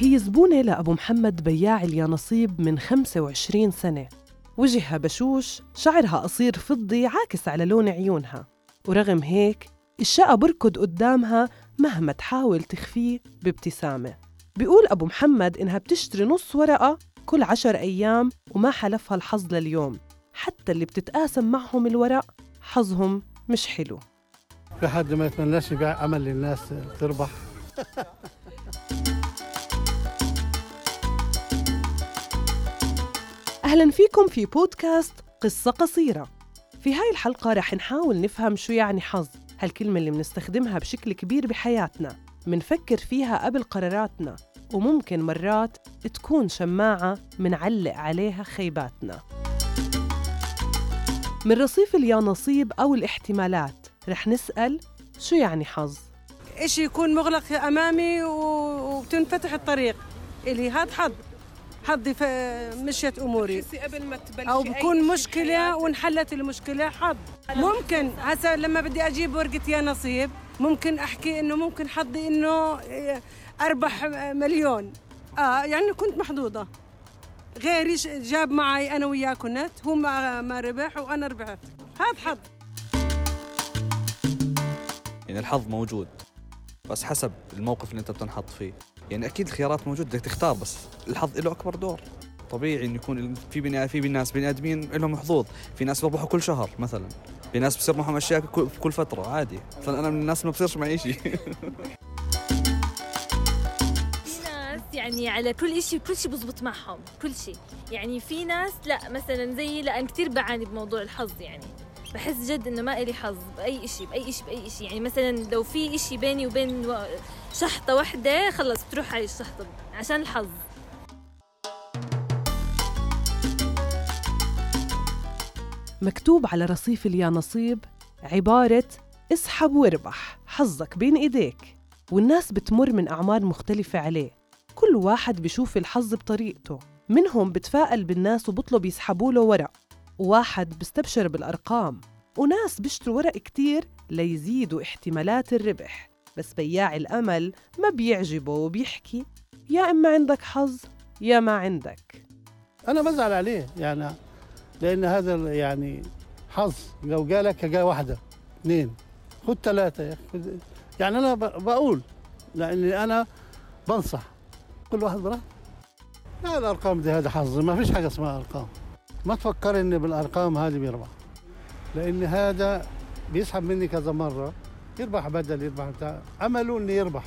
هي زبونة لأبو محمد بياع اليانصيب من 25 سنة. وجهها بشوش شعرها قصير فضي عاكس على لون عيونها. ورغم هيك الشقة بركض قدامها مهما تحاول تخفيه بابتسامة. بيقول أبو محمد إنها بتشتري نص ورقة كل عشر أيام وما حلفها الحظ لليوم. حتى اللي بتتقاسم معهم الورق حظهم مش حلو. في حد ما يتمناش يبيع أمل للناس تربح. أهلا فيكم في بودكاست قصة قصيرة. في هاي الحلقة رح نحاول نفهم شو يعني حظ هالكلمة اللي منستخدمها بشكل كبير بحياتنا منفكر فيها قبل قراراتنا وممكن مرات تكون شماعة منعلق عليها خيباتنا. من رصيف اليانصيب أو الاحتمالات رح نسأل شو يعني حظ؟ إشي يكون مغلق أمامي وبتنفتح الطريق إلي هذا حظ. حظي مشيت أموري. قبل ما أي بكون بحياتك. وانحلت المشكلة حظ. ممكن. هسا لما بدي أجيب ورقة يا نصيب ممكن أحكي إنه ممكن حظي إنه إيه، أربح مليون. آه يعني كنت محظوظة. غيري ش- جاب معي أنا وياه كنت هو ما ما ربح وأنا ربحت. هذا حظ. يعني الحظ موجود بس حسب الموقف اللي أنت بتنحط فيه. يعني أكيد الخيارات موجودة بدك تختار بس الحظ له أكبر دور. طبيعي إنه يكون في بني في ناس بني آدمين لهم حظوظ. في ناس بيربحوا كل شهر مثلا. في ناس بصير معهم أشياء كل- فترة عادي. مثلا أنا من الناس ما بصيرش معي شيء في ناس يعني على كل إشي كل شيء بزبط معهم كل شيء يعني في ناس لا مثلا زي لا أنا كثير بعاني بموضوع الحظ يعني. بحس جد إنه ما إلي حظ بأي إشي بأي إشي بأي إشي. يعني مثلا لو في إشي بيني وبين شحطة واحدة خلص بتروح علي الشحطة عشان الحظ. مكتوب على رصيف اليانصيب عبارة اسحب واربح حظك بين إيديك. والناس بتمر من أعمار مختلفة عليه. كل واحد بشوف الحظ بطريقته. منهم بتفائل بالناس وبطلب يسحبوا له ورق. وواحد بستبشر بالأرقام. وناس بيشتروا ورق كتير ليزيدوا احتمالات الربح بس بياع الأمل ما بيعجبه وبيحكي. يا إما عندك حظ يا ما عندك. أنا بزعل عليه يعني لأن هذا يعني حظ. لو جالك جاء واحدة اثنين خد ثلاثة يا يعني أنا ب- بقول لأني أنا بنصح. كل واحد براحته. لا الأرقام دي هذا حظ. ما فيش حاجة اسمها أرقام. ما تفكر ان بالأرقام هذه بيربح. لأن هذا بيسحب مني كذا مرة يربح بدل يربح بتاع امله إنه يربح.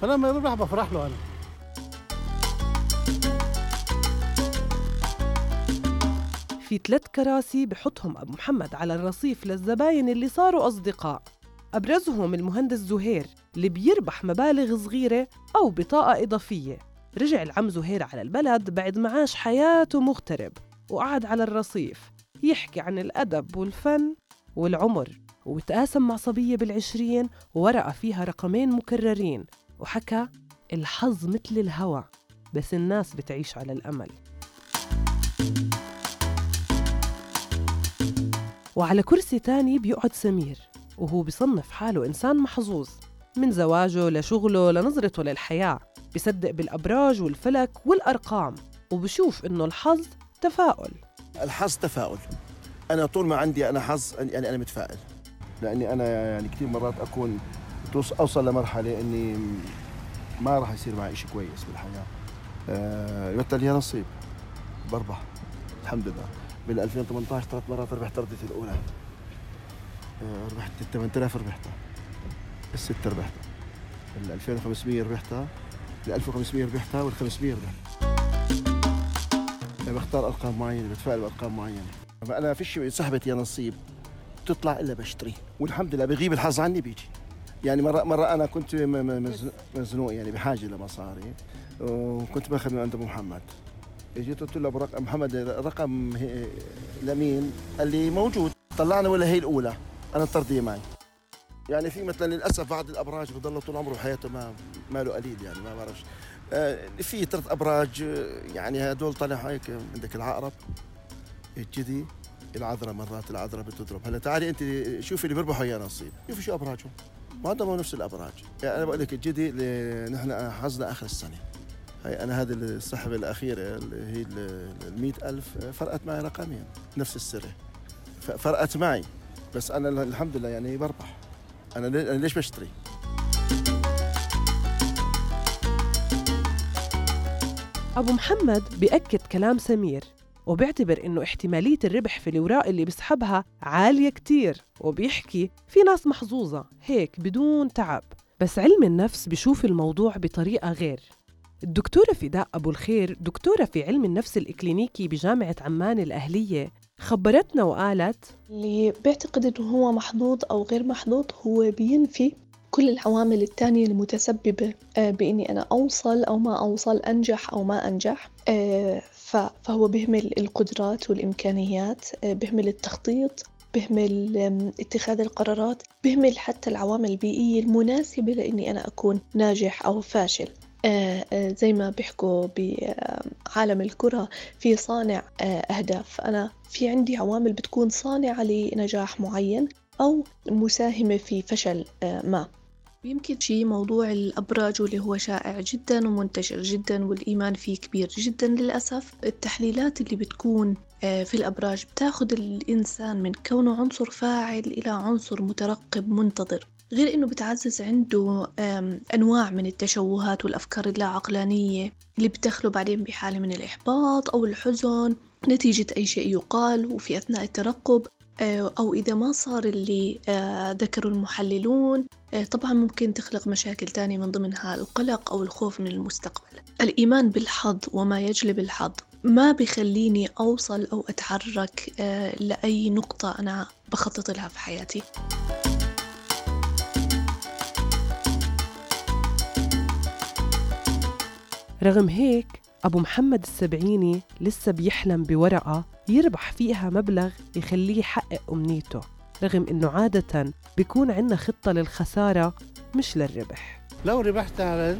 فلما يربح بفرح له أنا. في ثلاث كراسي بحطهم أبو محمد على الرصيف للزباين اللي صاروا أصدقاء. أبرزهم المهندس زهير اللي بيربح مبالغ صغيرة أو بطاقة إضافية. رجع العم زهير على البلد بعد ما عاش حياته مغترب. وقعد على الرصيف يحكي عن الأدب والفن والعمر وتقاسم مع صبية بالعشرين ورقة فيها رقمين مكررين وحكى الحظ مثل الهوى بس الناس بتعيش على الأمل. وعلى كرسي تاني بيقعد سمير وهو بصنف حاله إنسان محظوظ من زواجه لشغله لنظرته للحياة بصدق بالأبراج والفلك والأرقام وبشوف إنه الحظ تفاؤل. الحظ تفاؤل. أنا طول ما عندي أنا حظ يعني أنا متفائل. لأني أنا يعني كثير مرات أكون أوصل لمرحلة إني ما راح يصير معي شيء كويس بالحياة. مثل يا نصيب. بربح. الحمد لله. بال 2018 ثلاث مرات ربحت ردتي الأولى. آه ربحت ال 8000 ربحتها. الستة ربحتها. ال 2500 ربحتها. ال 1500 ربحتها. وال 500 ربحتها. بختار أرقام معينة بتفائل بأرقام معينة. أما أنا فيش سحبه يا نصيب تطلع إلا بشتري. والحمد لله بغيب الحظ عني بيجي. يعني مره مرة أنا كنت مزنوق يعني بحاجة لمصاري وكنت باخذ من عند أبو محمد. إجيت قلت له أبو رق- محمد رقم لمين؟ قال لي موجود. طلعنا ولا هي الأولى. أنا الطرديه معي. يعني في مثلا للأسف بعض الأبراج بضل طول عمره حياته ما ماله قليل يعني ما بعرفش آه، في ثلاث أبراج آه، يعني هدول طالع هيك عندك العقرب الجدي العذراء مرات العذراء بتضرب. هلأ تعالي أنت شوفي اللي بيربحوا يا نصيب شوفي شو أبراجهم. معظمهم نفس الأبراج. يعني أنا بقول لك الجدي اللي نحن حظنا آخر السنة. هاي أنا هذا السحب الأخير اللي هي ال 100000 فرقت معي رقمين نفس السنة فرقت معي. بس أنا الحمد لله يعني بربح. أنا ليش بشتري؟ أبو محمد بيأكد كلام سمير وبيعتبر إنه احتمالية الربح في الأوراق اللي بيسحبها عالية كتير وبيحكي في ناس محظوظة هيك بدون تعب بس علم النفس بيشوف الموضوع بطريقة غير الدكتورة فداء أبو الخير دكتورة في علم النفس الإكلينيكي بجامعة عمان الأهلية خبرتنا وقالت اللي بيعتقد إنه هو محظوظ أو غير محظوظ هو بينفي كل العوامل التانية المتسببة آه، بإني أنا أوصل أو ما أوصل أنجح أو ما أنجح آه، فهو بيهمل القدرات والإمكانيات آه، بيهمل التخطيط بهمل اتخاذ القرارات بهمل حتى العوامل البيئية المناسبة لإني أنا أكون ناجح أو فاشل. زي ما بيحكوا بعالم الكرة في صانع أهداف. أنا في عندي عوامل بتكون صانعة لنجاح معين أو مساهمة في فشل ما. يمكن شي موضوع الأبراج واللي هو شائع جدا ومنتشر جدا والإيمان فيه كبير جدا للأسف. التحليلات اللي بتكون آه، في الأبراج بتاخد الإنسان من كونه عنصر فاعل إلى عنصر مترقب منتظر. غير إنه بتعزز عنده أنواع من التشوهات والأفكار اللا عقلانية اللي بتدخله بعدين بحالة من الإحباط أو الحزن نتيجة أي شيء يقال وفي أثناء الترقب آه، أو إذا ما صار اللي آه، ذكروا المحللون آه، طبعا ممكن تخلق مشاكل تانية من ضمنها القلق أو الخوف من المستقبل. الإيمان بالحظ وما يجلب الحظ ما بيخليني أوصل أو أتحرك لأي نقطة أنا بخطط لها في حياتي. رغم هيك أبو محمد السبعيني لسه بيحلم بورقة يربح فيها مبلغ يخليه يحقق أمنيته رغم إنه عادة بيكون عندنا خطة للخسارة مش للربح. لو ربحت على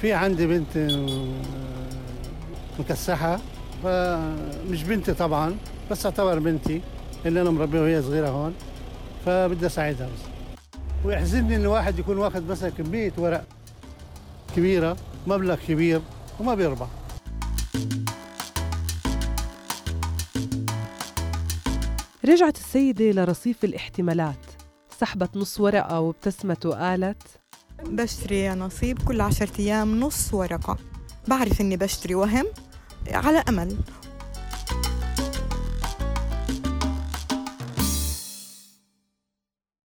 في عندي بنت مكسحة فمش بنتي طبعا بس اعتبر بنتي اللي أنا مربيها وهي صغيرة هون فبدي أساعدها بس. ويحزنني إن واحد يكون واخد مثلا كمية ورق كبيرة مبلغ كبير وما بيربح. رجعت السيدة لرصيف الاحتمالات. سحبت نص ورقة وابتسمت وقالت بشتري يا نصيب كل عشرة أيام نص ورقة. بعرف إني بشتري وهم على أمل.